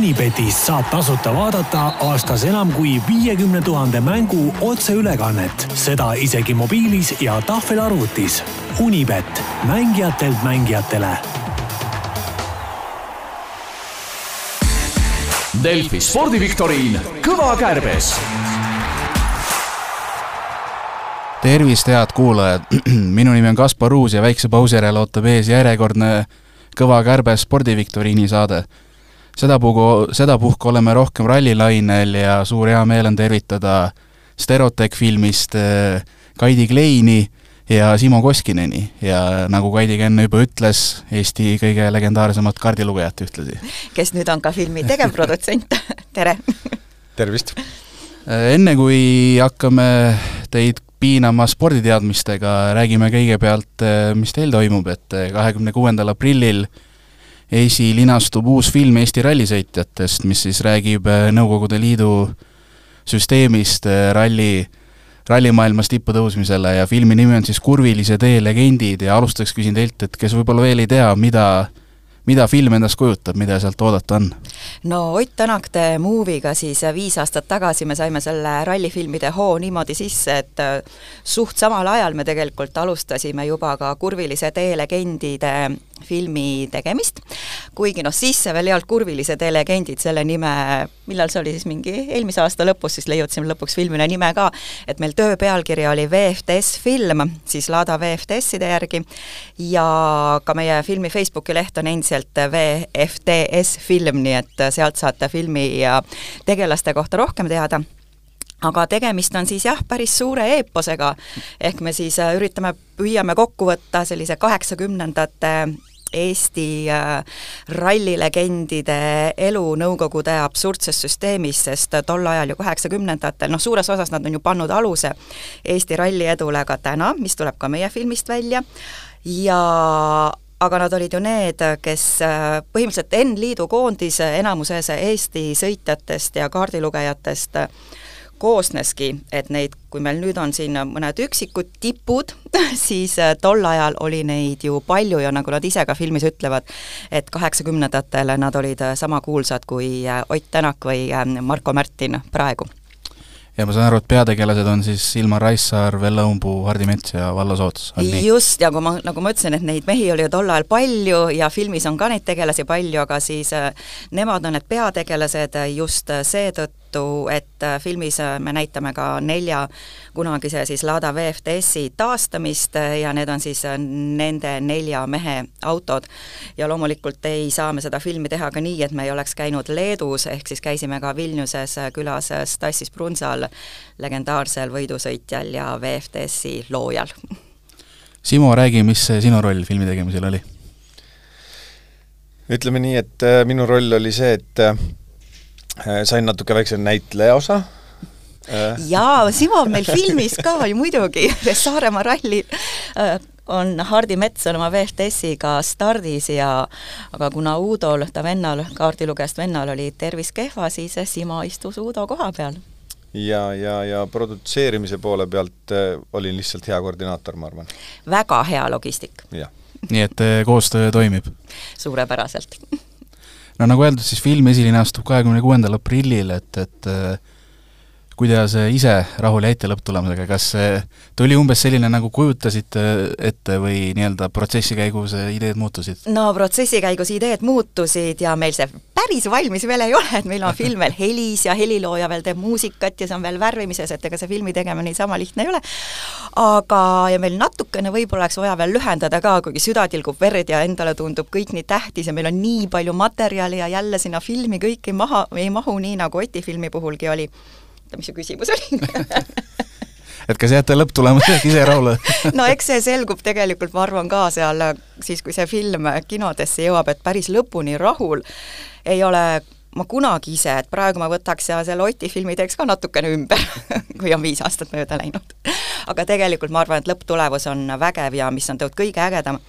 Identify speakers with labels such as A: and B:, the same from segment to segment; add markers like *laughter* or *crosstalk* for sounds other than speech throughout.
A: Unibetis saab tasuta vaadata aastas enam kui viiekümne tuhande mängu otseülekannet, seda isegi mobiilis ja tahvelarvutis. Unibet, mängijatelt mängijatele
B: Delfi spordiviktoriin Kõva kärbes.
C: tervist, head kuulajad. *clears throat* minu nimi on Kaspar Uus ja väikse pausi järel ootab ees järjekordne Kõva kärbes spordiviktoriini saade. Sedapuhku, sedapuhku oleme rohkem rallilainel ja suur hea meel on tervitada Sterotech filmist äh, Kaidi Kleini ja Simo Koskineni ja nagu Kaidi ka enne juba ütles, Eesti kõige legendaarsemat kaardilugejat ühtlasi.
D: kes nüüd on ka filmi tegevprodutsent *laughs* tere!
C: tervist! enne kui hakkame teid piinama sporditeadmistega, räägime kõigepealt, mis teil toimub, et kahekümne kuuendal aprillil esilinastub uus film Eesti rallisõitjatest, mis siis räägib Nõukogude Liidu süsteemist ralli rallimaailmas tippu tõusmisele ja filmi nimi on siis Kurvilise tee legendid ja alustuseks küsin teilt, et kes võib-olla veel ei tea, mida mida film endast kujutab, mida sealt oodata on?
D: no Ott Tänak The Movie'ga siis viis aastat tagasi me saime selle rallifilmide hoo niimoodi sisse, et äh, suht samal ajal me tegelikult alustasime juba ka Kurvilise tee legendide filmi tegemist, kuigi noh, siis see veel ei olnud Kurvilise tee legendid, selle nime, millal see oli siis, mingi eelmise aasta lõpus siis leiutasime lõpuks filmile nime ka, et meil töö pealkiri oli VFTS film, siis Lada VFTS-ide järgi, ja ka meie filmi Facebooki leht on endiselt VFTS film, nii et sealt saate filmi ja tegelaste kohta rohkem teada. Aga tegemist on siis jah, päris suure eeposega, ehk me siis üritame, püüame kokku võtta sellise kaheksakümnendate Eesti äh, rallilegendide elu Nõukogude absurdses süsteemis, sest tol ajal ju kaheksakümnendatel, noh, suures osas nad on ju pannud aluse Eesti ralli edule ka täna, mis tuleb ka meie filmist välja, ja aga nad olid ju need, kes äh, põhimõtteliselt N-liidu koondis enamuses Eesti sõitjatest ja kaardilugejatest koosneski, et neid, kui meil nüüd on siin mõned üksikud tipud, *laughs* siis äh, tol ajal oli neid ju palju ja nagu nad ise ka filmis ütlevad, et kaheksakümnendatel nad olid äh, sama kuulsad kui äh, Ott Tänak või Marko Märtin praegu
C: ja ma saan aru, et peategelased on siis Ilmar Raissaar, Velle Umbuu, Hardi Mets ja Vallo Soots,
D: on nii? just, ja kui ma, nagu ma ütlesin, et neid mehi oli ju tol ajal palju ja filmis on ka neid tegelasi palju, aga siis nemad on need peategelased just seetõttu, seetõttu, et äh, filmis äh, me näitame ka nelja kunagise siis Lada VFTS-i taastamist äh, ja need on siis nende nelja mehe autod. ja loomulikult ei saa me seda filmi teha ka nii, et me ei oleks käinud Leedus, ehk siis käisime ka Vilniuses külas Stassis Brunsal, legendaarsel võidusõitjal ja VFTS-i loojal. *laughs*
C: Simo, räägi, mis sinu roll filmi tegemisel oli?
E: ütleme nii, et minu roll oli see, et sain natuke väikse näitleja osa.
D: Äh. jaa, Simo on meil filmis ka ju muidugi, *laughs* Saaremaa rallil äh, on Hardi Mets on oma VFTS-iga stardis ja aga kuna Udol, ta vennal, kaardilugejast vennal oli tervis kehva, siis Simo istus Udo koha peal.
E: ja, ja, ja produtseerimise poole pealt olin lihtsalt hea koordinaator, ma arvan.
D: väga hea logistik.
C: nii et koostöö toimib?
D: suurepäraselt *laughs*
C: no nagu öeldud, siis film esiline astub kahekümne kuuendal aprillil, et, et kuidas ise rahul jäite lõpptulemusega, kas tuli umbes selline, nagu kujutasite ette või nii-öelda protsessi käigus ideed muutusid?
D: no protsessi käigus ideed muutusid ja meil see päris valmis veel ei ole, et meil on film veel helis ja helilooja veel teeb muusikat ja see on veel värvimises, et ega see filmi tegemine niisama lihtne ei ole. aga, ja meil natukene võib-olla oleks vaja veel lühendada ka, kuigi süda tilgub verd ja endale tundub kõik nii tähtis ja meil on nii palju materjali ja jälle sinna filmi kõik ei maha, ei mahu nii, nagu Oti filmi puhulgi oli oota, mis su küsimus oli
C: et kas jääte lõpptulemusega *laughs* ise rahule
D: no eks see selgub tegelikult, ma arvan ka seal siis, kui see film kinodesse jõuab, et päris lõpuni rahul ei ole ma kunagi ise, et praegu ma võtaks ja selle Oti filmi teeks ka natukene ümber *laughs* kui on viis aastat mööda läinud. aga tegelikult ma arvan, et lõpptulemus on vägev ja mis on tegelikult kõige ägedam,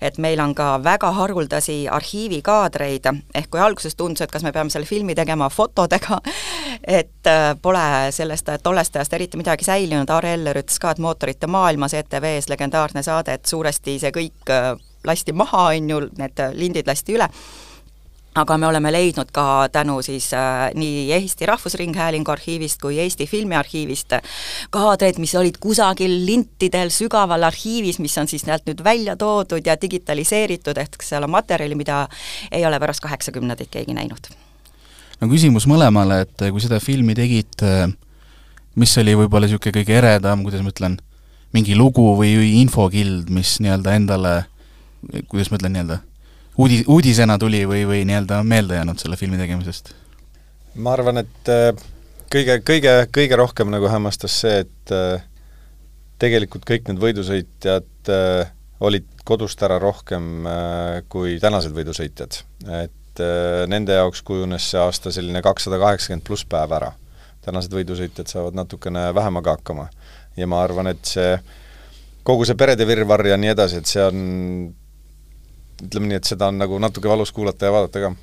D: et meil on ka väga haruldasi arhiivikaadreid, ehk kui alguses tundus, et kas me peame selle filmi tegema fotodega, *laughs* et äh, pole sellest tollest ajast eriti midagi säilinud, Aare Eller ütles ka, et Mootorite maailmas ETV-s legendaarne saade, et suuresti see kõik äh, lasti maha, on ju, need lindid lasti üle aga me oleme leidnud ka tänu siis äh, nii Eesti Rahvusringhäälingu arhiivist kui Eesti Filmiarhiivist kaadreid, mis olid kusagil lintidel sügaval arhiivis, mis on siis sealt nüüd välja toodud ja digitaliseeritud, ehk seal on materjali, mida ei ole pärast kaheksakümnendaid keegi näinud.
C: no küsimus mõlemale, et kui seda filmi tegite, mis oli võib-olla niisugune kõige eredam, kuidas ma ütlen, mingi lugu või infokild, mis nii-öelda endale, kuidas ma ütlen nii-öelda, uudi-, uudisena tuli või, või nii-öelda meelde jäänud selle filmi tegemisest?
E: ma arvan, et äh, kõige, kõige, kõige rohkem nagu hämmastas see, et äh, tegelikult kõik need võidusõitjad äh, olid kodust ära rohkem kui tänased võidusõitjad. et nende jaoks kujunes see aasta selline kakssada kaheksakümmend pluss päev ära. tänased võidusõitjad saavad natukene vähemaga hakkama. ja ma arvan, et see kogu see perede virvarr ja nii edasi, et see on ütleme nii, et seda on nagu natuke valus kuulata ja vaadata ka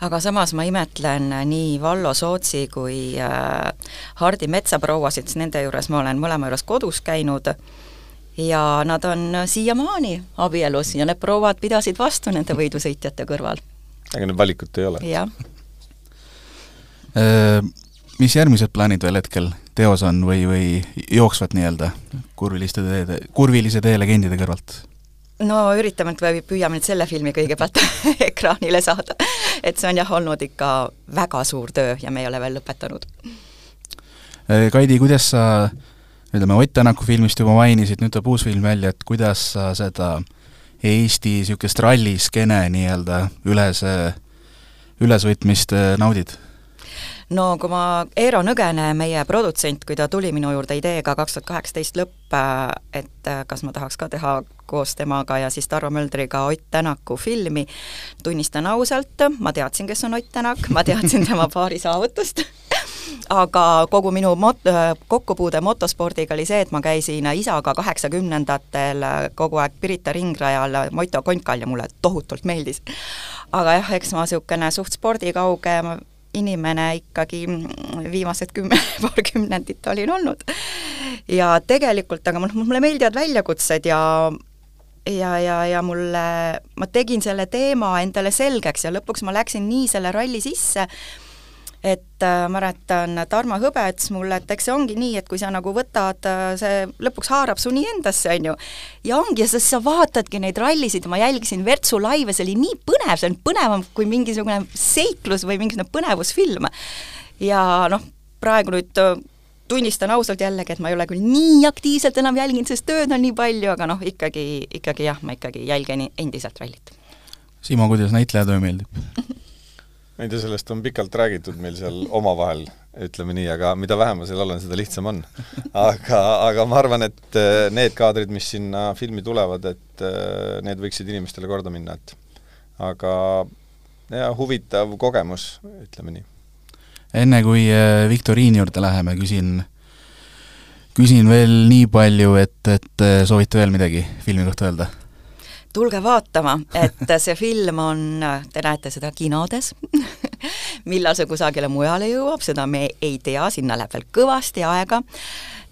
D: aga samas ma imetlen nii Vallo Sootsi kui äh, Hardi Metsaprouasid, sest nende juures ma olen mõlema juures kodus käinud ja nad on siiamaani abielus ja need prouad pidasid vastu nende võidusõitjate kõrval.
E: ega nüüd valikut ei ole?
D: jah.
C: Äh, mis järgmised plaanid veel hetkel teos on või, või jooksvad nii-öelda kurviliste teede, kurvilise tee legendide kõrvalt?
D: No üritame nüüd või püüame nüüd selle filmi kõigepealt *laughs* ekraanile saada. et see on jah, olnud ikka väga suur töö ja me ei ole veel lõpetanud.
C: Äh, Kaidi, kuidas sa, ütleme, Ott Tänaku filmist juba mainisid, nüüd tuleb uus film välja, et kuidas sa seda Eesti niisugust ralliskeene nii-öelda üles, ülesvõtmist äh, naudid?
D: No kui ma, Eero Nõgene, meie produtsent, kui ta tuli minu juurde ideega kaks tuhat kaheksateist lõpp, et kas ma tahaks ka teha koos temaga ja siis Tarvo Möldriga Ott Tänaku filmi, tunnistan ausalt, ma teadsin, kes on Ott Tänak, ma teadsin *laughs* tema paari saavutust aga kogu minu mot-, kokkupuude motospordiga oli see, et ma käisin isaga kaheksakümnendatel kogu aeg Pirita ringrajal Moito konkal ja mulle tohutult meeldis. aga jah, eks ma niisugune suht spordikauge inimene ikkagi viimased kümme, *laughs* paar kümnendit olin olnud. ja tegelikult, aga noh, mulle meeldivad väljakutsed ja ja, ja, ja mulle, ma tegin selle teema endale selgeks ja lõpuks ma läksin nii selle ralli sisse, et äh, mäletan, Tarmo Hõbe ütles mulle, et eks see ongi nii, et kui sa nagu võtad, äh, see lõpuks haarab su nii endasse, on ju. ja ongi, siis sa vaatadki neid rallisid ma jälgisin Virtsu laive, see oli nii põnev, see on põnevam kui mingisugune seiklus või mingisugune põnevusfilm. ja noh, praegu nüüd äh, tunnistan ausalt jällegi, et ma ei ole küll nii aktiivselt enam jälginud, sest tööd on nii palju, aga noh, ikkagi, ikkagi jah, ma ikkagi jälgin endiselt rallit.
C: Simo, kuidas näitlejatöö meeldib *laughs*
E: ma ei tea, sellest on pikalt räägitud meil seal omavahel, ütleme nii, aga mida vähem ma seal olen, seda lihtsam on. aga, aga ma arvan, et äh, need kaadrid, mis sinna filmi tulevad, et äh, need võiksid inimestele korda minna, et aga jaa, huvitav kogemus, ütleme nii.
C: enne kui äh, viktoriini juurde läheme, küsin, küsin veel nii palju, et, et soovite veel midagi filmi kohta öelda
D: tulge vaatama, et see film on, te näete seda kinodes *laughs* millal see kusagile mujale jõuab, seda me ei tea, sinna läheb veel kõvasti aega,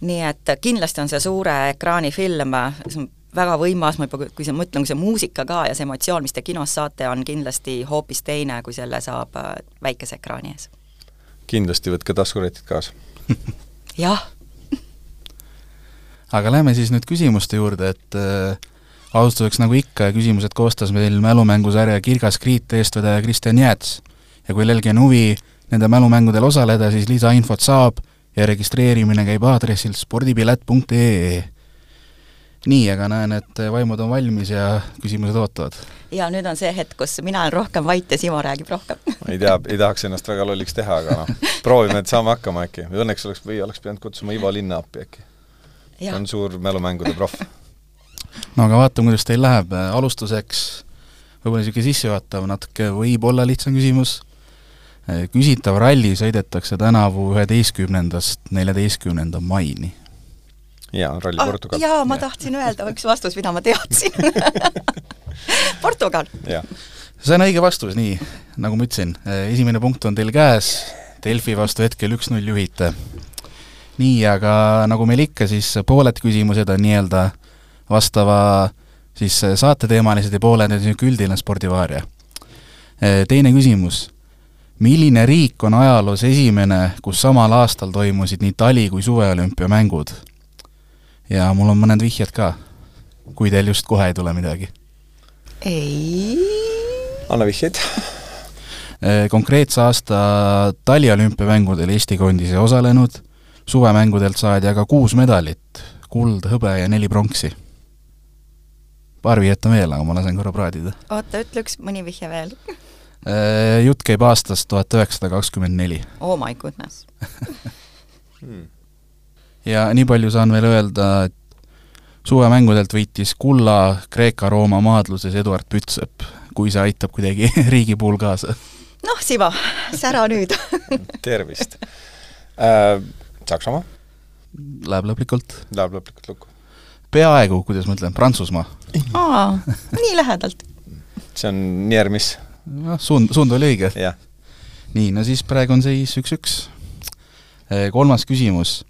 D: nii et kindlasti on see suure ekraani film, see on väga võimas, ma juba, kui see, ma ütlen, kui see muusika ka ja see emotsioon, mis te kinos saate, on kindlasti hoopis teine, kui selle saab äh, väikese ekraani ees.
E: kindlasti võtke taskurätid kaasa.
D: Jah.
C: Aga lähme siis nüüd küsimuste juurde, et äh, alustuseks nagu ikka, küsimused koostas meil mälumängusarja Kirgas Kriit eestvedaja Kristjan Jääts. ja kui kellelgi on huvi nende mälumängudel osaleda, siis lisainfot saab ja registreerimine käib aadressil spordipilet.ee. nii, aga näen, et vaimud on valmis ja küsimused ootavad.
D: ja nüüd on see hetk, kus mina olen rohkem vait ja Simo räägib rohkem
E: ma ei tea, ei tahaks ennast väga lolliks teha, aga noh, proovime, et saame hakkama äkki. Õnneks oleks, või oleks pidanud kutsuma Ivo Linna appi äkki. ta on suur mälumängude proff
C: no aga vaatame, kuidas teil läheb, alustuseks võib-olla niisugune sissejuhatav, natuke võib-olla lihtsam küsimus, küsitav ralli sõidetakse tänavu üheteistkümnendast neljateistkümnenda maini.
E: jaa, Rally ah, Portugal.
D: jaa, ma ja. tahtsin öelda üks vastus, mida ma teadsin *laughs* Portugal.
C: see on õige vastus, nii, nagu ma ütlesin, esimene punkt on teil käes, Delfi vastu hetkel üks-null juhite. nii, aga nagu meil ikka, siis pooled küsimused on nii-öelda vastava siis saateteemalised ja pooled niisugune üldine spordivaaria. teine küsimus. milline riik on ajaloos esimene, kus samal aastal toimusid nii tali- kui suveolümpiamängud? ja mul on mõned vihjed ka, kui teil just kohe ei tule midagi.
D: ei.
E: anna vihjeid.
C: konkreetse aasta taliolümpiamängudel Eesti koondis ei osalenud, suvemängudelt saadi aga kuus medalit, kuld, hõbe ja neli pronksi paar vihjet on veel, aga ma lasen korra praadida.
D: oota, ütle üks, mõni vihje veel.
C: Äh, jutt käib aastast tuhat üheksasada kakskümmend neli.
D: Oh my goodness *laughs*
C: hmm. ja nii palju saan veel öelda, et suvemängudelt võitis kulla Kreeka-Rooma maadluses Eduard Pütsepp, kui see aitab kuidagi *laughs* riigi puhul kaasa.
D: noh, Siva, sära nüüd *laughs*
E: tervist äh,. Saksamaa?
C: Läheb lõplikult?
E: Läheb lõplikult lukku
C: peaaegu, kuidas ma ütlen, Prantsusmaa.
D: aa, nii lähedalt.
E: see on near miss.
C: noh, suund, suund oli õige. nii, no siis praegu on seis üks-üks. Eh, kolmas küsimus.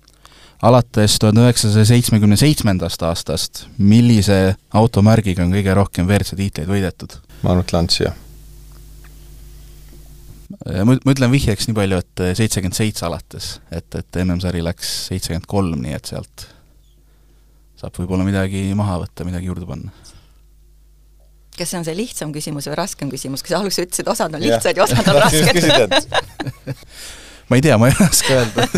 C: alates tuhande üheksasaja seitsmekümne seitsmendast aastast, millise automärgiga on kõige rohkem WRC tiitleid võidetud?
E: ma arvan, et Lancia.
C: Eh, ma, ma ütlen vihjeks nii palju, et seitsekümmend seitse alates, et, et MM-sari läks seitsekümmend kolm, nii et sealt saab võib-olla midagi maha võtta, midagi juurde panna.
D: kas see on see lihtsam küsimus või raskem küsimus, kui sa alguses ütlesid, osad on lihtsad ja osad on *laughs* rasked? *laughs*
C: ma ei tea, ma ei oska öelda. *laughs*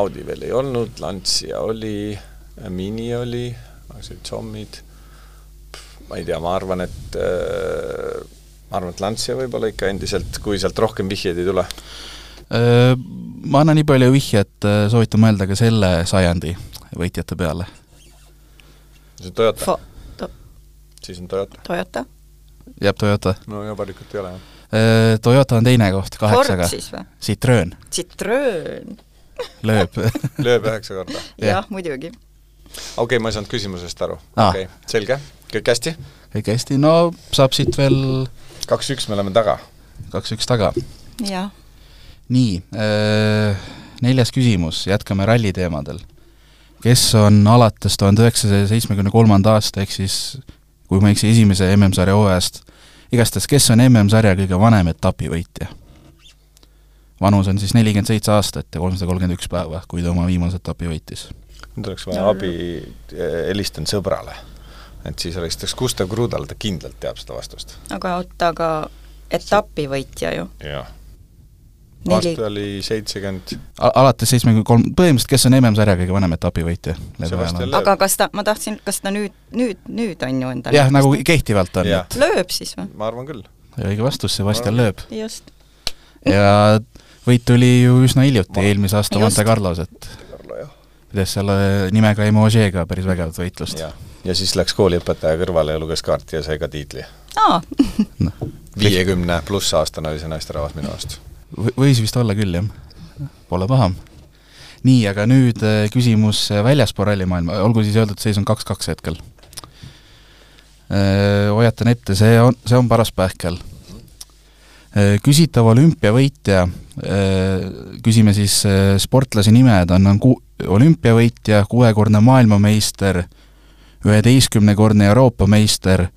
E: Audi veel ei olnud, Lancia oli, Mini oli, sellised zommid, ma ei tea, ma arvan, et äh, ma arvan, et Lancia võib-olla ikka endiselt, kui sealt rohkem vihjeid ei tule
C: ma annan nii palju vihjet, äh, soovitan mõelda ka selle sajandi võitjate peale.
E: see on Toyota? To siis on Toyota?
D: Toyota?
C: jääb Toyota?
E: no ja valikut ei ole, jah.
C: Äh, Toyota on teine koht kaheksaga. Citroen.
D: Citroen.
C: lööb *laughs*
E: lööb üheksa korda?
D: jah, muidugi.
E: okei okay,, ma ei saanud küsimusest aru. okei okay., selge, kõik hästi?
C: kõik hästi, no saab siit veel
E: kaks-üks, me oleme taga.
C: kaks-üks taga.
D: jah
C: nii, äh, neljas küsimus, jätkame ralli teemadel. kes on alates tuhande üheksasaja seitsmekümne kolmanda aasta, ehk siis kui ma ei eksi, esimese MM-sarja hooajast, igastahes, kes on MM-sarja kõige vanem etapivõitja? vanus on siis nelikümmend seitse aastat ja kolmsada kolmkümmend üks päeva, kui ta oma viimase etapi võitis.
E: nüüd oleks vaja abi, helistan sõbrale. et siis helistaks Gustav Krudal, ta kindlalt teab seda vastust.
D: aga oota, aga etapivõitja ju?
E: jah aasta oli seitsekümmend
C: alates seitsmekümne kolm, põhimõtteliselt kes on MM-sarja kõige vanem etapivõitja?
D: aga kas ta, ma tahtsin, kas ta nüüd, nüüd, nüüd on ju endale
C: jah, nagu kehtivalt on.
D: lööb siis või?
E: ma arvan küll.
C: õige vastus, Sebastian lööb.
D: just.
C: ja võit tuli ju üsna hiljuti, eelmise aasta. Monte Carlos, et pidas seal nimega Emogega päris vägevat võitlust.
E: ja siis läks kooliõpetaja kõrvale ja luges kaarti ja sai ka tiitli. *laughs* viiekümne pluss aastane oli see naisterahvas minu arust
C: võis vist olla küll, jah. Pole paha. nii, aga nüüd äh, küsimus äh, väljaspool rallimaailma, olgu siis öeldud, seis on kaks-kaks hetkel. Äh, hoiatan ette, see on, see on paras pähkel. Küsitav olümpiavõitja, küsime siis sportlase nime, ta on, on ku-, olümpiavõitja, kuuekordne maailmameister, üheteistkümnekordne Euroopa meister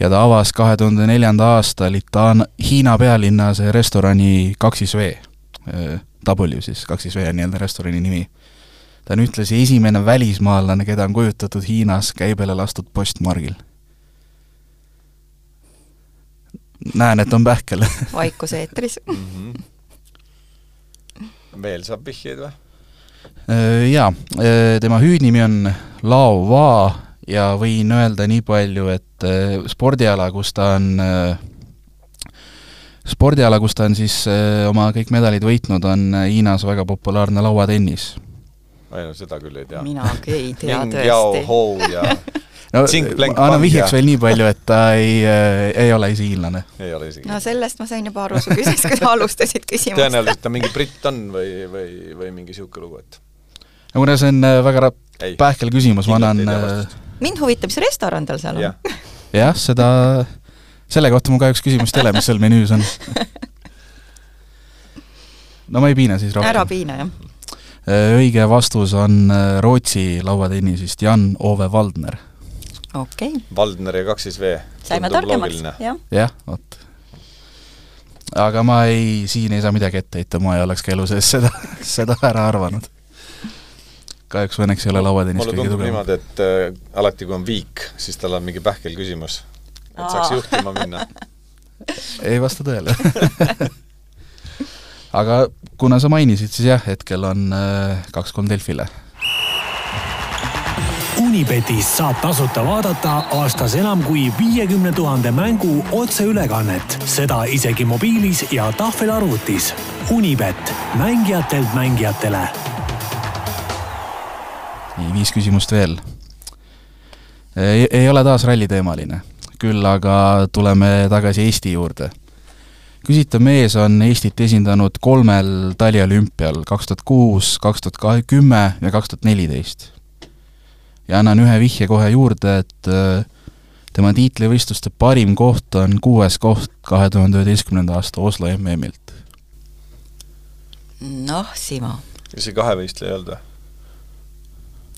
C: ja ta avas kahe tuhande neljanda aastal Ita-, Hiina pealinnas restorani Kaksis V. W siis, Kaksis V on nii-öelda restorani nimi. ta on ühtlasi esimene välismaalane, keda on kujutatud Hiinas käibele lastud postmargil. näen, et on pähkel *laughs*
D: vaikus eetris mm.
E: -hmm. veel saab vihjeid või?
C: Jaa, tema hüüdnimi on Lao Va ja võin öelda nii palju, et äh, spordiala, kus ta on äh, spordiala, kus ta on siis äh, oma kõik medalid võitnud, on Hiinas väga populaarne lauatennis.
E: ei no seda küll ei tea.
D: minagi ei tea tõesti.
E: ja *laughs*
C: no annan vihjeks veel nii palju, et ta ei äh,, ei ole isi hiinlane.
E: ei ole isi
D: no sellest ma sain juba aru su küsimusest, kui sa *laughs* alustasid küsimust.
E: tõenäoliselt ta mingi britt on või, või, või mingi niisugune lugu, et
C: no kuna see on väga pähkel küsimus, ma annan
D: mind huvitab, mis restoran tal seal on.
C: jah, seda, selle kohta mul kahjuks küsimust ei ole, mis seal menüüs on. no ma ei piina siis rohkem.
D: ära piina, jah.
C: Äh, õige vastus on äh, Rootsi lauatennisist Jan Ove Valdner.
D: okei okay.,
E: Valdner ja kaks siis V.
D: saime targemaks, jah.
C: jah, vot. aga ma ei, siin ei saa midagi ette heita, ma ei oleks ka elu sees seda, *laughs* seda ära arvanud. Kahjuks õnneks ei ole
E: tugevam. mulle tundub niimoodi, et äh, alati, kui on viik, siis tal on mingi pähkel küsimus, et Aa. saaks juhtima minna *laughs*
C: ei vasta tõele *laughs* aga kuna sa mainisid, siis jah, hetkel on äh, kaks-kolm Delfile
A: Unibetis saab tasuta vaadata aastas enam kui viiekümne tuhande mängu otseülekannet, seda isegi mobiilis ja tahvelarvutis. Unibet, mängijatelt mängijatele.
C: Nii, viis küsimust veel. ei ole taas ralliteemaline, küll aga tuleme tagasi Eesti juurde küsitav mees on Eestit esindanud kolmel taliolümpial, kaks tuhat kuus, kaks tuhat kümme ja kaks tuhat neliteist ja annan ühe vihje kohe juurde, et äh, tema tiitlivõistluste parim koht on kuues koht kahe tuhande üheteistkümnenda aasta Oslo MM-ilt.
D: noh, Simo.
E: kas see kahevõistleja ei olnud või?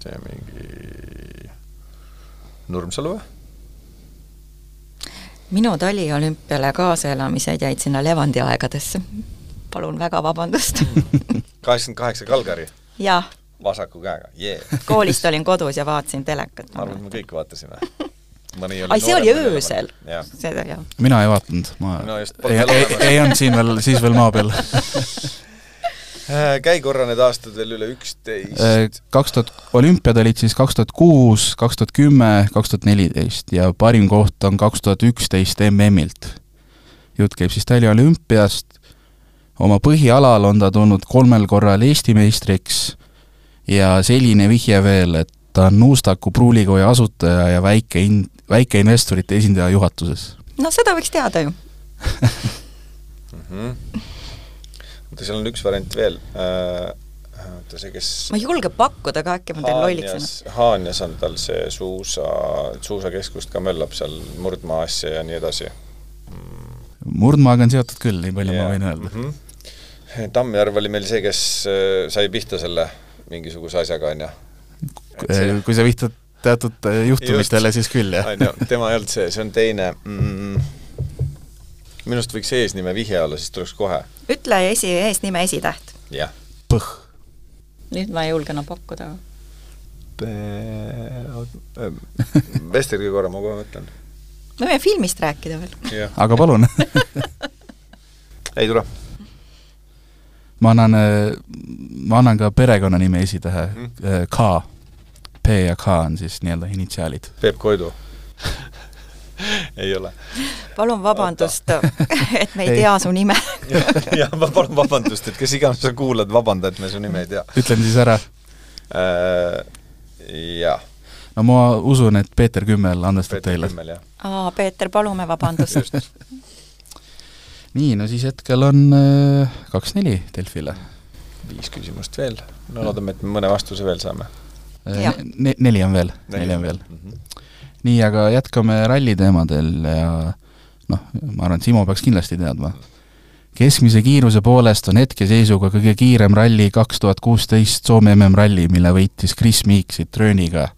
E: See mingi Nurmsalu või?
D: minu taliolümpiale kaasaelamised jäid sinna Levandi aegadesse. palun väga vabandust *laughs*
E: kaheksakümmend kaheksa Kalgari?
D: jah
E: vasaku käega, jee yeah.
D: koolist olin kodus ja vaatasin telekat.
E: ma arvan, et me kõik vaatasime. *laughs*
D: ai, see oli öösel? seda jah.
C: mina ei vaadanud, ma no, ei, ei, ei olnud siin veel, siis veel maa peal *laughs*
E: käi korra need aastad veel üle üksteist. Äh,
C: kaks tuhat, olümpiad olid siis kaks tuhat kuus, kaks tuhat kümme, kaks tuhat neliteist ja parim koht on kaks tuhat üksteist MM-ilt. jutt käib siis taliolümpiast, oma põhialal on ta tulnud kolmel korral Eesti meistriks ja selline vihje veel, et ta on Nuustaku pruulikoja asutaja ja väike in-, väikeinvestorite esindaja juhatuses.
D: no seda võiks teada ju.
E: -hmm. Oota, seal on üks variant veel äh,, oota see, kes
D: ma ei julge pakkuda, aga äkki ma teen lolliks ennast.
E: Haanjas on tal see suusa, suusakeskust ka möllab seal Murdmaa asja ja nii edasi
C: mm.. Murdmaaga on seotud küll, nii palju yeah. ma võin öelda mm.
E: -hmm. Tammjärv oli meil see, kes äh, sai pihta selle mingisuguse asjaga, on ju.
C: kui sa vihtad teatud äh, juhtumitele, siis küll, jah.
E: on ju, tema ei olnud see, see on teine mm,, minu arust võiks eesnime vihje olla, siis tuleks kohe.
D: ütle esi, eesnime esitäht.
E: jah.
C: Põh.
D: nüüd ma ei julge enam pakkuda. *laughs*
E: Vestergi korra, ma kohe mõtlen.
D: me võime filmist rääkida veel.
C: aga palun *laughs*
E: ei tule
C: ma annan, äh, ma annan ka perekonnanime esitähe mm., K. P ja K on siis nii-öelda initsiaalid.
E: Peep Koidu *laughs* *laughs* ei ole.
D: palun vabandust, *laughs* et me ei, ei tea su nime *laughs*
E: jah, ma palun vabandust, et kes iganes sa kuulad, vabanda, et me su nime ei tea.
C: ütlen siis ära
E: äh,. Jah.
C: no ma usun, et Peeter Kümmel andestab teile.
D: aa, Peeter, palume vabandust
C: nii, no siis hetkel on äh, kaks-neli Delfile.
E: viis küsimust veel, no loodame, et me mõne vastuse veel saame
C: äh,. Ne-, neli on veel, neli on veel mm. -hmm. Nii, aga jätkame ralli teemadel ja noh, ma arvan, et Simo peaks kindlasti teadma. keskmise kiiruse poolest on hetkeseisuga kõige kiirem ralli kaks tuhat kuusteist Soome MM-ralli, mille võitis Chris Meek Citrooniga.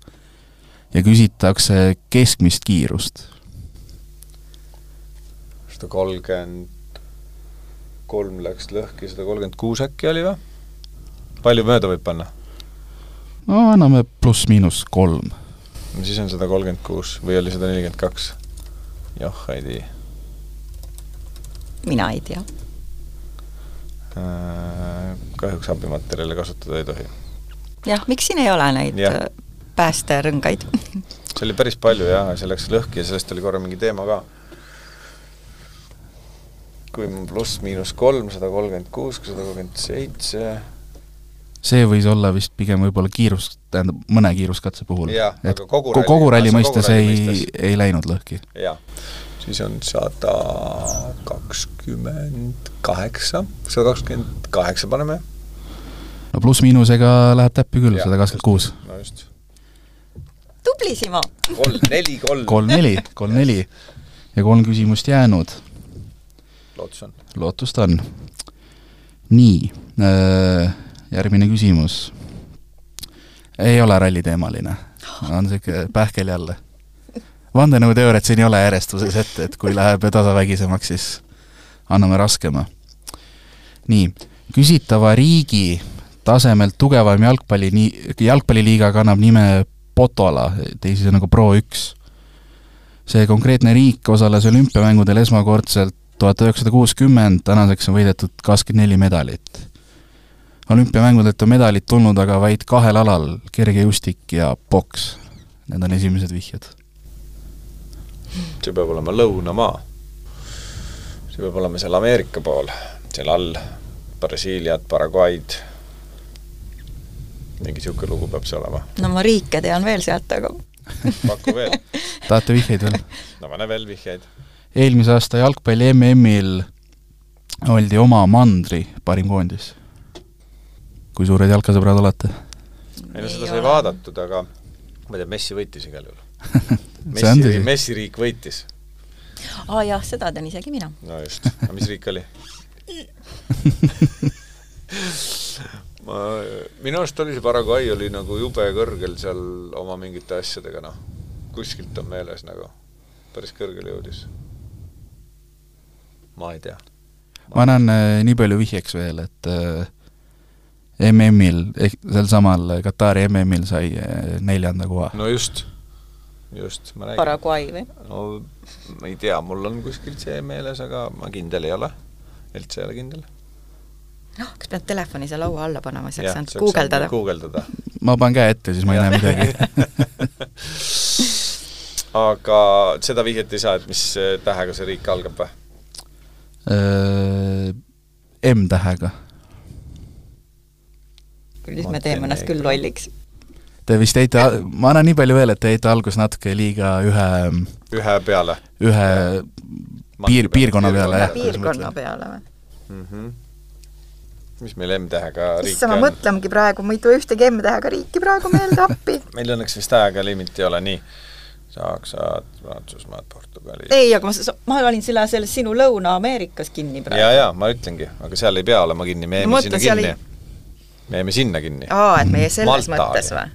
C: ja küsitakse keskmist kiirust
E: sada kolmkümmend kolm läks lõhki, sada kolmkümmend kuus äkki oli või? palju mööda võib panna?
C: no anname pluss-miinus kolm.
E: Siis on sada kolmkümmend kuus või oli sada nelikümmend kaks? joh, ei tea.
D: mina ei tea
E: äh,. kahjuks abimaterjale kasutada ei tohi.
D: jah, miks siin ei ole neid ja. Äh, päästerõngaid *laughs*
E: see oli päris palju jah, see läks lõhki ja sellest oli korra mingi teema ka kui pluss-miinus kolm, sada kolmkümmend kuus, sada kolmkümmend seitse.
C: See võis olla vist pigem võib-olla kiirus, tähendab mõne kiiruskatse puhul.
E: et
C: kogu ralli, kogu ralli mõistes ei, ei läinud lõhki.
E: jah, siis on sada kakskümmend kaheksa, sada kakskümmend kaheksa paneme.
C: no pluss-miinusega läheb täppi küll, sada kakskümmend kuus.
E: no just.
D: tubli, Simo!
E: kolm, neli, kolm.
C: kolm-neli, kolm-neli ja kolm küsimust jäänud
E: lootus on?
C: lootust on. nii, äh, järgmine küsimus. ei ole ralliteemaline, on niisugune pähkel jälle. vandenõuteooriat siin ei ole järjestuses ette, et kui läheb tasavägisemaks, siis anname raskema. nii, küsitava riigi tasemelt tugevam jalgpalli, jalgpalliliiga kannab nime Potola, teisisõnu nagu Pro üks. see konkreetne riik osales olümpiamängudel esmakordselt tuhat üheksasada kuuskümmend, tänaseks on võidetud kakskümmend neli medalit. Olümpiamängudelt on medalid tulnud aga vaid kahel alal, kergejõustik ja poks. Need on esimesed vihjed.
E: see peab olema lõunamaa. see peab olema seal Ameerika pool, seal all Brasiiliat, Paraguay'd mingi niisugune lugu peab see olema.
D: no ma riike tean veel sealt, aga
E: paku veel. *laughs*
C: tahate vihjeid veel?
E: no pane veel vihjeid.
C: eelmise aasta jalgpalli MM-il oldi oma mandri parim koondis. Kui suured jalkasõbrad olete?
E: ei no seda sai vaadatud, aga ma ei tea, Messi võitis igal juhul *laughs*
C: Messi,
E: Messi riik võitis.
D: aa ah, jah, seda tean isegi mina.
E: no just, aga mis riik oli *laughs* ma, minu arust oli see Paraguay oli nagu jube kõrgel seal oma mingite asjadega, noh. kuskilt on meeles nagu, päris kõrgele jõudis. ma ei tea.
C: ma annan äh, nii palju vihjeks veel, et äh, MM-il, ehk sel samal Katari MM-il sai äh, neljanda koha.
E: no just, just, ma räägin.
D: Paraguay või?
E: no ma ei tea, mul on kuskilt see meeles, aga ma kindel ei ole. üldse ei ole kindel
D: noh, kas pead telefoni seal laua alla panema, siis saaks ainult guugeldada?
E: guugeldada.
C: ma panen käe ette, siis ma ei näe midagi *laughs*
E: aga seda vihjet ei saa, et mis tähega see riik algab või?
C: Äh, M-tähega.
D: Nüüd me teeme ennast küll lolliks.
C: Te vist jäite, ma annan nii palju veel, et te jäite alguses natuke liiga ühe
E: ühe peale?
C: ühe piir, piirkonna peale, jah.
D: piirkonna peale või
E: mm? -hmm mis meil M-tähega riik
D: issand, ma mõtlengi praegu, ma ei tule ühtegi M-tähega riiki praegu meelde appi *laughs*
E: meil õnneks vist tähega limit ei ole, nii. Saksad, Prantsusmaad, Portugali.
D: ei, aga ma, ma olin selle, selles sinu Lõuna-Ameerikas kinni praegu.
E: jaa, jaa, ma ütlengi, aga seal ei pea olema kinni, me jäime sinna kinni ei.... me jäime sinna kinni.
D: aa, et meie selles Malta mõttes või?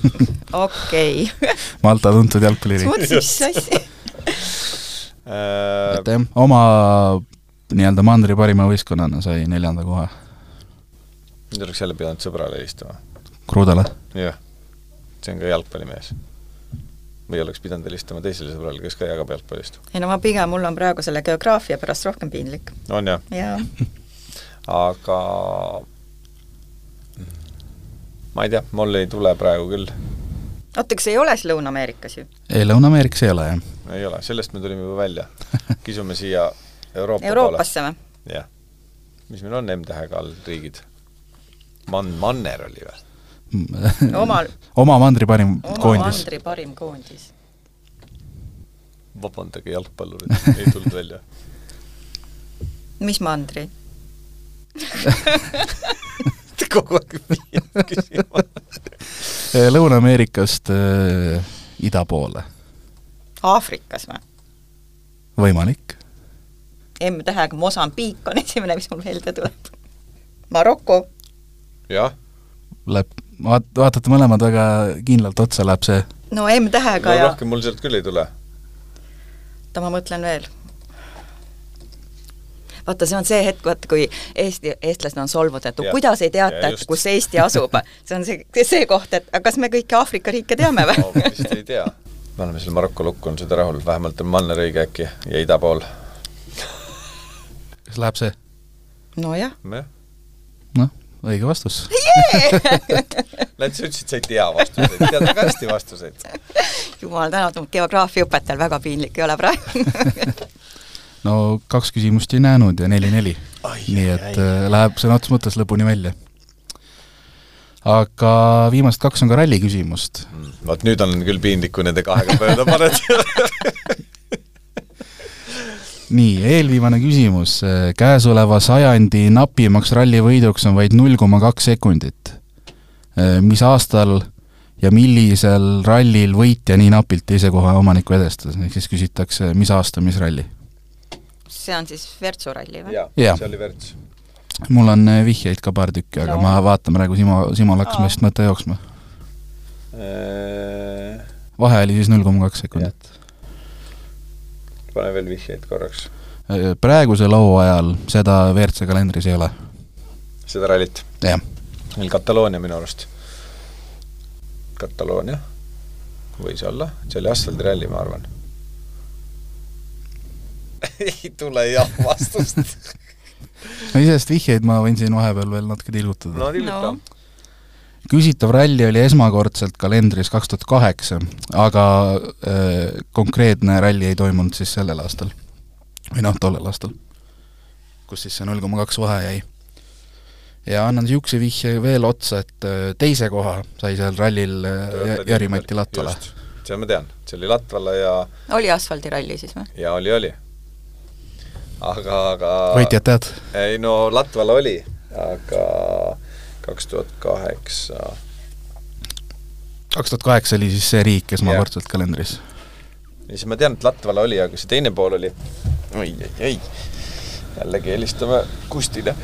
D: *laughs* okei. *laughs*
C: Malta tuntud jalgpalliriik.
D: mis asja?
C: et jah, oma nii-öelda mandri parima võistkonnana sai neljanda koha
E: nüüd oleks jälle pidanud sõbrale helistama.
C: Krudale?
E: jah, see on ka jalgpallimees. või oleks pidanud helistama teisele sõbrale, kes ka jagab jalgpallist.
D: ei no ma pigem, mul on praegu selle geograafia pärast rohkem piinlik.
E: on jah?
D: jaa.
E: aga ma ei tea, mul ei tule praegu küll.
D: oota, kas ei ole siis Lõuna-Ameerikas ju?
C: ei, Lõuna-Ameerikas ei ole, jah.
E: ei ole, sellest me tulime juba välja. *laughs* kisume siia Euroopa
D: Euroopasse või?
E: jah. mis meil on M-tähega all riigid? Man-, Manner oli või? *laughs*
D: omal
C: oma mandri parim
D: oma
C: koondis.
D: mandri parim koondis.
E: vabandage, jalgpallurid, ei tulnud välja.
D: mis mandri *laughs*
E: kogu aeg küsima.
C: Lõuna-Ameerikast äh, ida poole.
D: Aafrikas või?
C: võimalik.
D: M-tähega Mosambiik on esimene, mis mul meelde tuleb. Maroko
E: jah.
C: Läheb, vaat-, vaatate mõlemad väga kindlalt otsa, läheb see
D: no M-tähega
E: no,
D: ja
E: rohkem mul sealt küll ei tule.
D: oota, ma mõtlen veel. Vaata, see on see hetk, vaata kui Eesti, eestlased on solvunud, et
E: Ja.
D: kuidas ei teata, et kus Eesti asub. see on see, see koht, et aga kas me kõiki Aafrika riike teame või
E: no vist ei tea. me oleme selle Maroko lukku on seda rahul, vähemalt on Manner õige äkki ja ida pool.
C: kas läheb see?
D: nojah.
E: jah.
C: noh, õige vastus
E: näed, *laughs* sa ütlesid, sa ei tea vastuseid, tead väga hästi vastuseid.
D: jumal tänatud, geograafiaõpetajal väga piinlik ei ole praegu *laughs*
C: no kaks küsimust ei näinud ja neli-neli.
E: Ai,
C: nii
E: ai,
C: et
E: ai.
C: äh, läheb sõna otseses mõttes lõpuni välja. aga viimased kaks on ka ralli küsimust.
E: vot nüüd on küll piinlik, kui nende kahega mööda paned. *laughs*
C: nii, eelviimane küsimus. käesoleva sajandi napimaks rallivõiduks on vaid null koma kaks sekundit. mis aastal ja millisel rallil võitja nii napilt teise koha omanikku edestas, ehk siis küsitakse, mis aasta, mis ralli?
D: See on siis Virtsu ralli või?
E: jaa
C: Jah.
E: see oli Verts.
C: mul on äh, vihjeid ka paar tükki, aga
D: No.
C: ma vaatan praegu, Simo, Simol hakkas vist mõte jooksma.
E: Äh,
C: vahe oli siis null koma kaks sekundit.
E: pane veel vihjeid korraks.
C: praegusel hooajal seda WRC kalendris ei ole.
E: seda rallit?
C: jah.
E: meil Kataloonia minu arust. Kataloonia võis olla, see oli asfaldiralli, ma arvan *laughs* ei tule jah vastust *laughs*
C: no iseenesest vihjeid ma võin siin vahepeal veel natuke tilgutada.
E: no tilguta no
C: küsitav ralli oli esmakordselt kalendris kaks tuhat kaheksa, aga äh, konkreetne ralli ei toimunud siis sellel aastal. või noh, tollel aastal. kus siis see null koma kaks vahe jäi. ja annan niisuguse vihje veel otsa, et äh, teise koha sai seal rallil äh, Jari-Mati Latvala.
E: seda ma tean, see oli Latvala ja
D: oli asfaldiralli siis või?
E: jaa, oli, oli. Aga, aga
C: võitjat tead?
E: ei no Latvala oli, aga kaks tuhat kaheksa.
C: kaks tuhat kaheksa oli siis see riik esmakordselt kalendris?
E: ja siis ma tean, et Latvala oli, aga see teine pool oli oi, oi, oi, jällegi helistame Kustile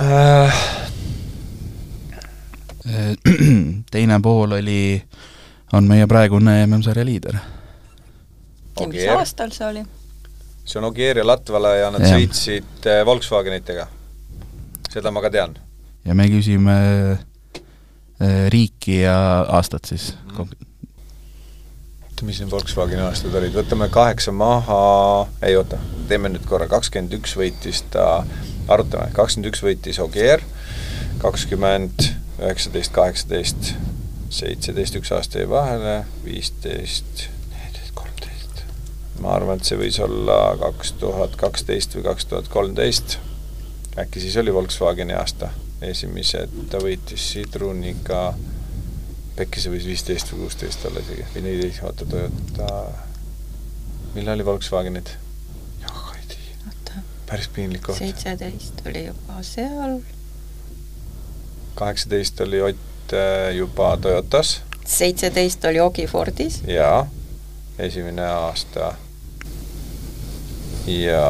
E: äh.... *clears throat*
C: teine pool oli, on meie praegune MM-sarja liider.
D: mis aastal see oli?
E: See on Ogier ja Latvala ja nad ja. sõitsid äh, Volkswagenitega. seda ma ka tean
C: ja me küsime äh, riiki ja aastat siis mm.
E: oota, mis need Volkswageni aastad olid, võtame kaheksa maha, ei oota, teeme nüüd korra, kakskümmend üks võitis ta, arutame, kakskümmend üks võitis Ogier, kakskümmend, üheksateist, kaheksateist, seitseteist, üks aasta jäi vahele, viisteist. Ma arvan, et see võis olla kaks tuhat kaksteist või kaks tuhat kolmteist. äkki siis oli Volkswageni aasta esimesed ta võitis Sidruniga, äkki see võis viisteist või kuusteist olla isegi, või neliteist, oota, Toyota, millal oli Volkswagenid? jah, ei tea. päris piinlik koht.
D: seitseteist oli juba seal.
E: kaheksateist oli Ott äh, juba Toyotas.
D: seitseteist oli Ogi Fordis.
E: jaa, esimene aasta. Ja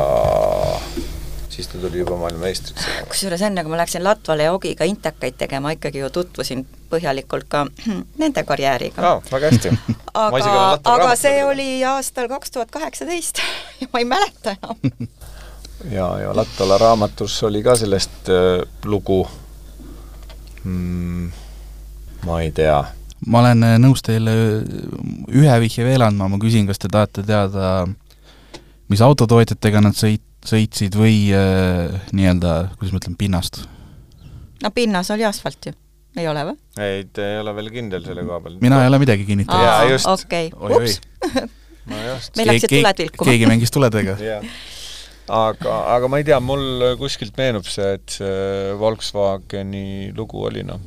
E: siis ta tuli juba maailmameistriks.
D: kusjuures enne, kui ma läksin Latvale ja Ogiga intekaid tegema, ikkagi ju tutvusin põhjalikult ka *clears throat* nende karjääriga.
E: aa, väga hästi.
D: aga, aga see oli aastal kaks tuhat kaheksateist *laughs* ja ma ei mäleta enam
E: ja, ja Latvala raamatus oli ka sellest äh, lugu mm,, ma ei tea.
C: ma olen äh, nõus teile ühe vihje veel andma, ma küsin, kas te tahate teada, mis autotootjatega nad sõit-, sõitsid või äh, nii-öelda, kuidas ma ütlen, pinnast?
D: no pinnas oli asfalt ju, ei ole või?
E: ei, te ei ole veel kindel selle koha peal.
C: mina ei ole midagi kinnitanud.
E: jaa, just.
D: okei, ups. *laughs* meil läksid tuled vilkuma.
C: keegi mängis tuledega *laughs*
E: aga, aga ma ei tea, mul kuskilt meenub see, et see Volkswageni lugu oli noh,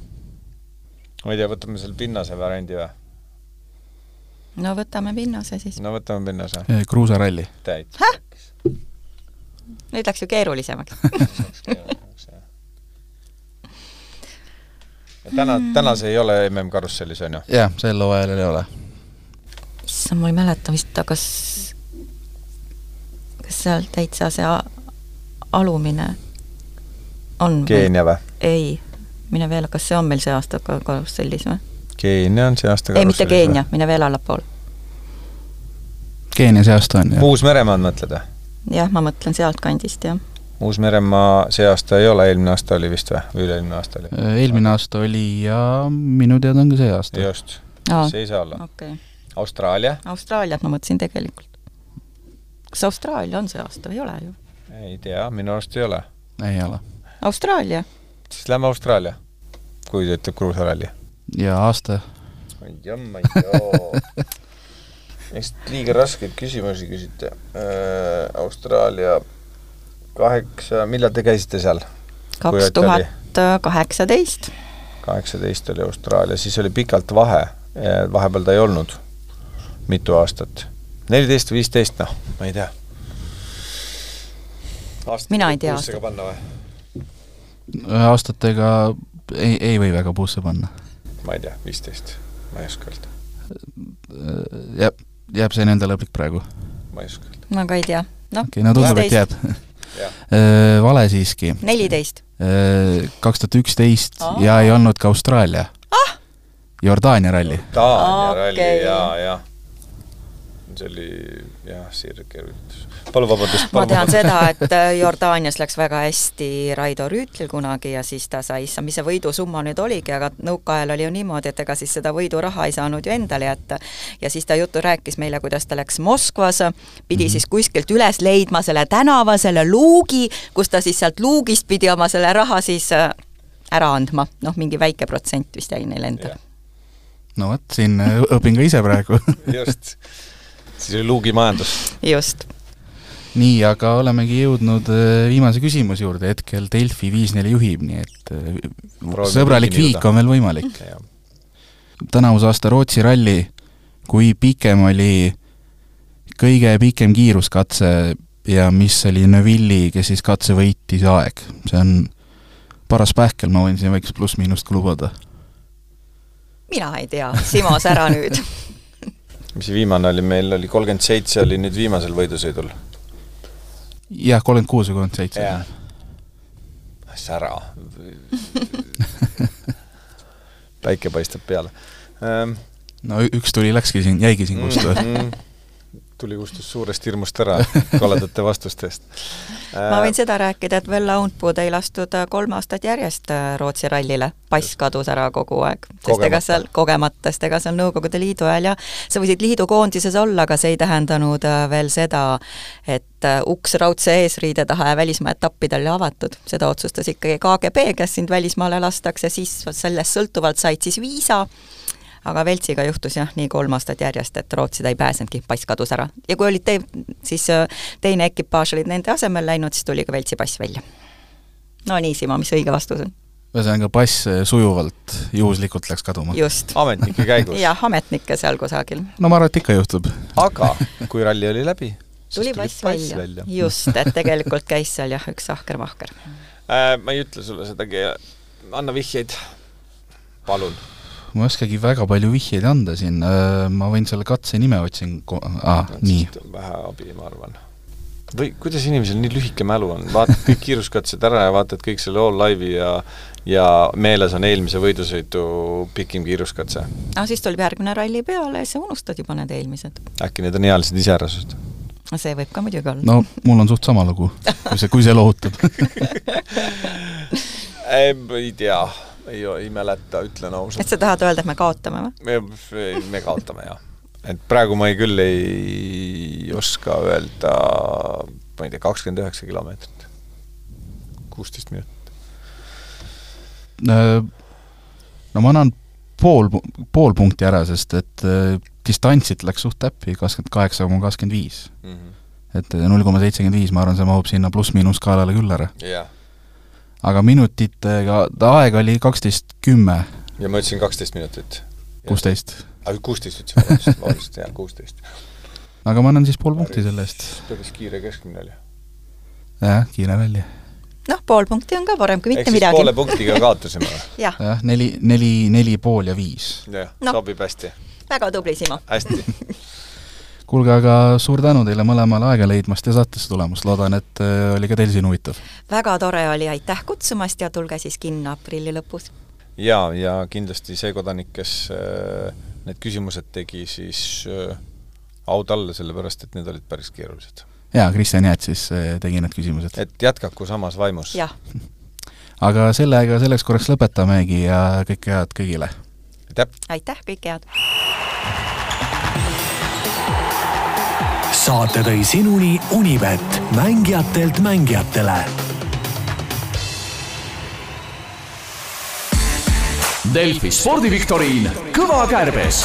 E: ma ei tea, võtame selle pinnase variandi või?
D: No võtame pinnase siis.
E: no võtame pinnase.
C: kruusaralli.
E: täitsa
D: nüüd läks ju keerulisemaks *laughs*
E: täna, täna see ei ole MM-karussellis, on ju?
C: jah, sel hooajal ei ole.
D: issand, ma ei mäleta vist, kas, kas seal täitsa see alumine on
E: Keenia või?
D: ei, mine veel, kas see on meil see aasta karussellis või?
E: Keenia on see aasta
D: ei, mitte Keenia, mine veel allapoole.
C: Keenia see aasta on, jah.
E: Uus-Meremaad mõtled või?
D: jah, ma mõtlen sealtkandist, jah.
E: Uus-Meremaa see aasta ei ole, eelmine aasta oli vist või, või üle-eelmine aasta oli?
C: Äh, eelmine aasta oli ja minu teada on ka see aasta.
E: just, see ei saa olla
D: okay..
E: Austraalia?
D: Austraaliat ma mõtlesin tegelikult. kas Austraalia on see aasta või ei ole ju?
E: ei tea, minu arust ei ole.
C: ei ole.
D: Austraalia?
E: siis lähme Austraalia, kui ta ütleb kruusaralli.
C: Ja aasta?
E: oi jamma-joo *laughs* eks liiga raskeid küsimusi küsite äh,. Austraalia kaheksa, millal te käisite seal?
D: kaks tuhat kaheksateist.
E: kaheksateist oli Austraalia, siis oli pikalt vahe, vahepeal ta ei olnud mitu aastat. neliteist viisteist, noh, ma ei tea.
D: mina ei tea aastat.
E: panna või?
C: aastatega ei, ei või väga puusse panna.
E: Ma ei tea, viisteist, ma ei oska öelda.
C: jah jääb see nende lõplik praegu?
E: ma ei oska öelda.
D: ma ka ei tea, noh.
C: okei okay,, no tundub, et jääb vale siiski.
D: neliteist.
C: kaks tuhat üksteist ja ei olnud ka Austraalia
D: ah!.
C: Jordaania ralli.
E: Jordaania ralli okay., jaa, jah. See oli jah, sirge üritus. palun vabandust.
D: ma tean seda, et äh, Jordaanias läks väga hästi Raido Rüütlil kunagi ja siis ta sai, issand, mis see võidusumma nüüd oligi, aga nõukaajal oli ju niimoodi, et ega siis seda võiduraha ei saanud ju endale jätta. ja siis ta juttu rääkis meile, kuidas ta läks Moskvas, pidi mm -hmm. siis kuskilt üles leidma selle tänava, selle luugi, kus ta siis sealt luugist pidi oma selle raha siis äh, ära andma, noh, mingi väike protsent vist jäi neil endale
C: no vot, siin õpin ka ise praegu
E: just, siis oli luugimajandus.
D: just.
C: nii, aga olemegi jõudnud äh, viimase küsimuse juurde, hetkel Delfi viis-neli juhib, nii et äh, Proovime sõbralik viik on veel võimalik. tänavuse aasta Rootsi ralli, kui pikem oli kõige pikem kiiruskatse ja mis oli Neville'i, kes siis katse võitis, aeg? see on paras pähkel, ma võin siin väikest pluss-miinust ka lubada
D: mina ei tea, Simo, sära nüüd *laughs*
E: mis see viimane oli, meil oli kolmkümmend seitse oli nüüd viimasel võidusõidul?
C: jah, kolmkümmend kuus või kolmkümmend seitse.
E: sära *laughs* päike paistab peale ähm..
C: no üks tuli, läkski siin, jäigi siin kustu mm. -hmm
E: tuli kustus suurest hirmust ära koledate vastuste eest.
D: ma võin seda rääkida, et Vella Undpud ei lastud äh, kolm aastat järjest äh, Rootsi rallile, pass kadus ära kogu aeg. sest ega seal, kogemata, sest ega seal Nõukogude Liidu ajal jah, sa võisid liidukoondises olla, aga see ei tähendanud äh, veel seda, et uks raudse eesriide taha ja välismaa etappidel oli avatud. seda otsustas ikkagi KGB, kes sind välismaale lastakse, siis sellest sõltuvalt said siis viisa aga Veltsiga juhtus jah, nii kolm aastat järjest, et Rootsi ta ei pääsenudki, pass kadus ära. ja kui olid te-, siis äh, teine ekipaaž olid nende asemel läinud, siis tuli ka Veltsi pass välja. no nii, Simo, mis õige vastus on?
C: ühesõnaga, pass äh, sujuvalt, juhuslikult läks kaduma?
D: just.
E: ametnike käigus? *laughs*
D: jah, ametnikke seal kusagil.
C: no ma arvan, et ikka juhtub.
E: aga *laughs* kui ralli oli läbi,
D: tuli pass välja, välja.. just, et *laughs* tegelikult käis seal jah, üks ahker-mahker
E: äh,. ma ei ütle sulle sedagi, anna vihjeid, palun
C: ma ei oskagi väga palju vihjeid anda siin, äh, ma võin selle katse nime otsin, aa, nii.
E: vähe abi, ma arvan. või kuidas inimesel nii lühike mälu on, vaatad kõik kiiruskatsed ära ja vaatad kõik selle all live'i ja ja meeles on eelmise võidusõidu pikim kiiruskatse.
D: aa, siis tuleb järgmine ralli peale ja sa unustad juba need eelmised.
E: äkki need on ealised iseärased?
D: see võib ka muidugi olla.
C: no mul on suht sama lugu, kui see, kui see lohutab *laughs*
E: ei tea ei, ei mäleta, ütlen ausalt.
D: et sa tahad öelda, et me kaotame või?
E: me, me kaotame, jah. et praegu ma ei, küll ei oska öelda, ma ei tea, kakskümmend üheksa kilomeetrit. kuusteist minutit.
C: no ma annan pool, pool punkti ära, sest et äh, distantsid läks suht täppi, kakskümmend kaheksa koma kakskümmend viis. Mhm. et null koma seitsekümmend viis, ma arvan, see mahub sinna pluss-miinus skaalale küll ära.
E: jah yeah
C: aga minutitega, ta aeg oli kaksteist kümme.
E: ja ma ütlesin kaksteist minutit.
C: kuusteist.
E: kuusteist ütlesin, vabandust, vabandust, jaa, kuusteist.
C: aga ma annan siis pool punkti selle eest.
E: päris kiire keskmine oli.
C: jah, kiire välja.
D: noh, pool punkti on ka parem kui mitte
E: midagi. poole punktiga kaotasime või? *laughs*
D: jah
C: ja,, neli, neli, neli pool ja viis.
E: jah no., sobib hästi.
D: väga tubli, Simo.
E: hästi *laughs*
C: kuulge, aga suur tänu teile mõlemale aega leidmast ja saatesse tulemast, loodan, et äh, oli ka teil siin huvitav.
D: väga tore oli, aitäh kutsumast ja tulge siis kinno aprilli lõpus.
E: jaa, ja kindlasti see kodanik, kes äh, need küsimused tegi, siis äh, au talle, sellepärast et need olid päris keerulised.
C: jaa, Kristjan Jääts siis tegi need küsimused.
E: et jätkaku samas vaimus.
D: jah. *laughs*
C: aga sellega selleks korraks lõpetamegi ja kõike head kõigile!
E: aitäh!
D: aitäh, kõike head!
A: Saate tõi sinuni Unibet, mängijatelt mängijatele.
B: Delfi spordiviktoriin Kõva kärbes